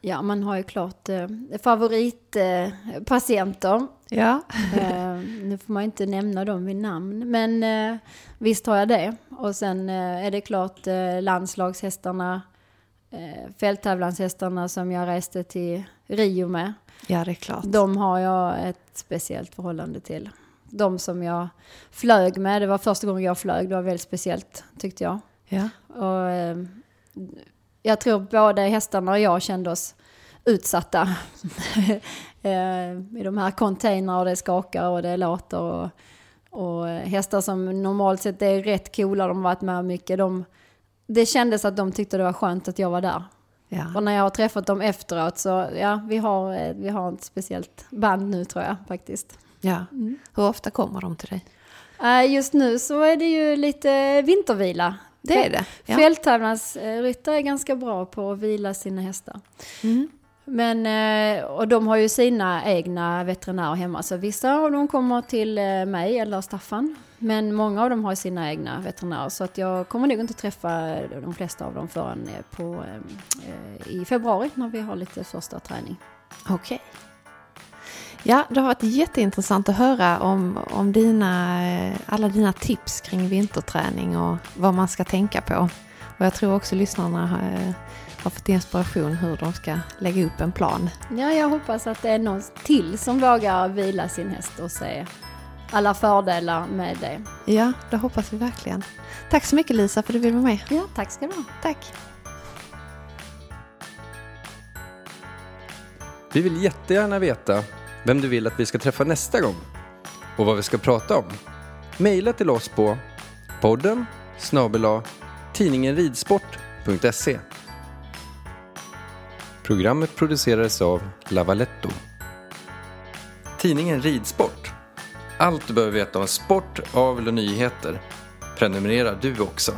Speaker 3: Ja, man har ju klart eh, favoritpatienter. Eh.
Speaker 2: Ja.
Speaker 3: eh, nu får man inte nämna dem vid namn, men eh, visst har jag det. Och sen eh, är det klart eh, landslagshästarna, eh, fälttävlanshästarna som jag reste till Rio med.
Speaker 2: Ja, det är klart.
Speaker 3: De har jag ett speciellt förhållande till. De som jag flög med, det var första gången jag flög, det var väldigt speciellt tyckte jag.
Speaker 2: Ja.
Speaker 3: Och, eh, jag tror både hästarna och jag kände oss utsatta. eh, I de här containrarna och det skakar och det låter. Och, och hästar som normalt sett är rätt coola, de har varit med mycket. De, det kändes att de tyckte det var skönt att jag var där.
Speaker 2: Ja.
Speaker 3: Och när jag har träffat dem efteråt så ja, vi har, eh, vi har ett speciellt band nu tror jag faktiskt.
Speaker 2: ja. Hur ofta kommer de till dig?
Speaker 3: Eh, Just nu så är det ju lite vintervila.
Speaker 2: Det är det, ja.
Speaker 3: Fälttävlansryttare är ganska bra på att vila sina hästar.
Speaker 2: Mm.
Speaker 3: Men, eh, och de har ju sina egna veterinärer hemma. Så vissa av dem kommer till eh, mig eller Staffan. Men många av dem har sina egna veterinärer. Så att jag kommer nog inte träffa de flesta av dem förrän eh, på, eh, i februari när vi har lite första träning.
Speaker 2: Okej. Ja, det har varit jätteintressant att höra om, om dina, eh, alla dina tips kring vinterträning och vad man ska tänka på. Och jag tror också lyssnarna har, eh, har fått inspiration hur de ska lägga upp en plan.
Speaker 3: Ja, jag hoppas att det är någon till som vågar vila sin häst och se alla fördelar med det.
Speaker 2: Ja, det hoppas vi verkligen. Tack så mycket Lisa för att du ville vara med.
Speaker 3: Ja, tack ska du ha.
Speaker 2: Tack.
Speaker 1: Vi vill jättegärna veta vem du vill att vi ska träffa nästa gång och vad vi ska prata om. Maila till oss på podden snabel tidningen ridsport.se Programmet producerades av Lavaletto. Tidningen Ridsport. Allt du behöver veta om sport, avel och nyheter. Prenumerera du också.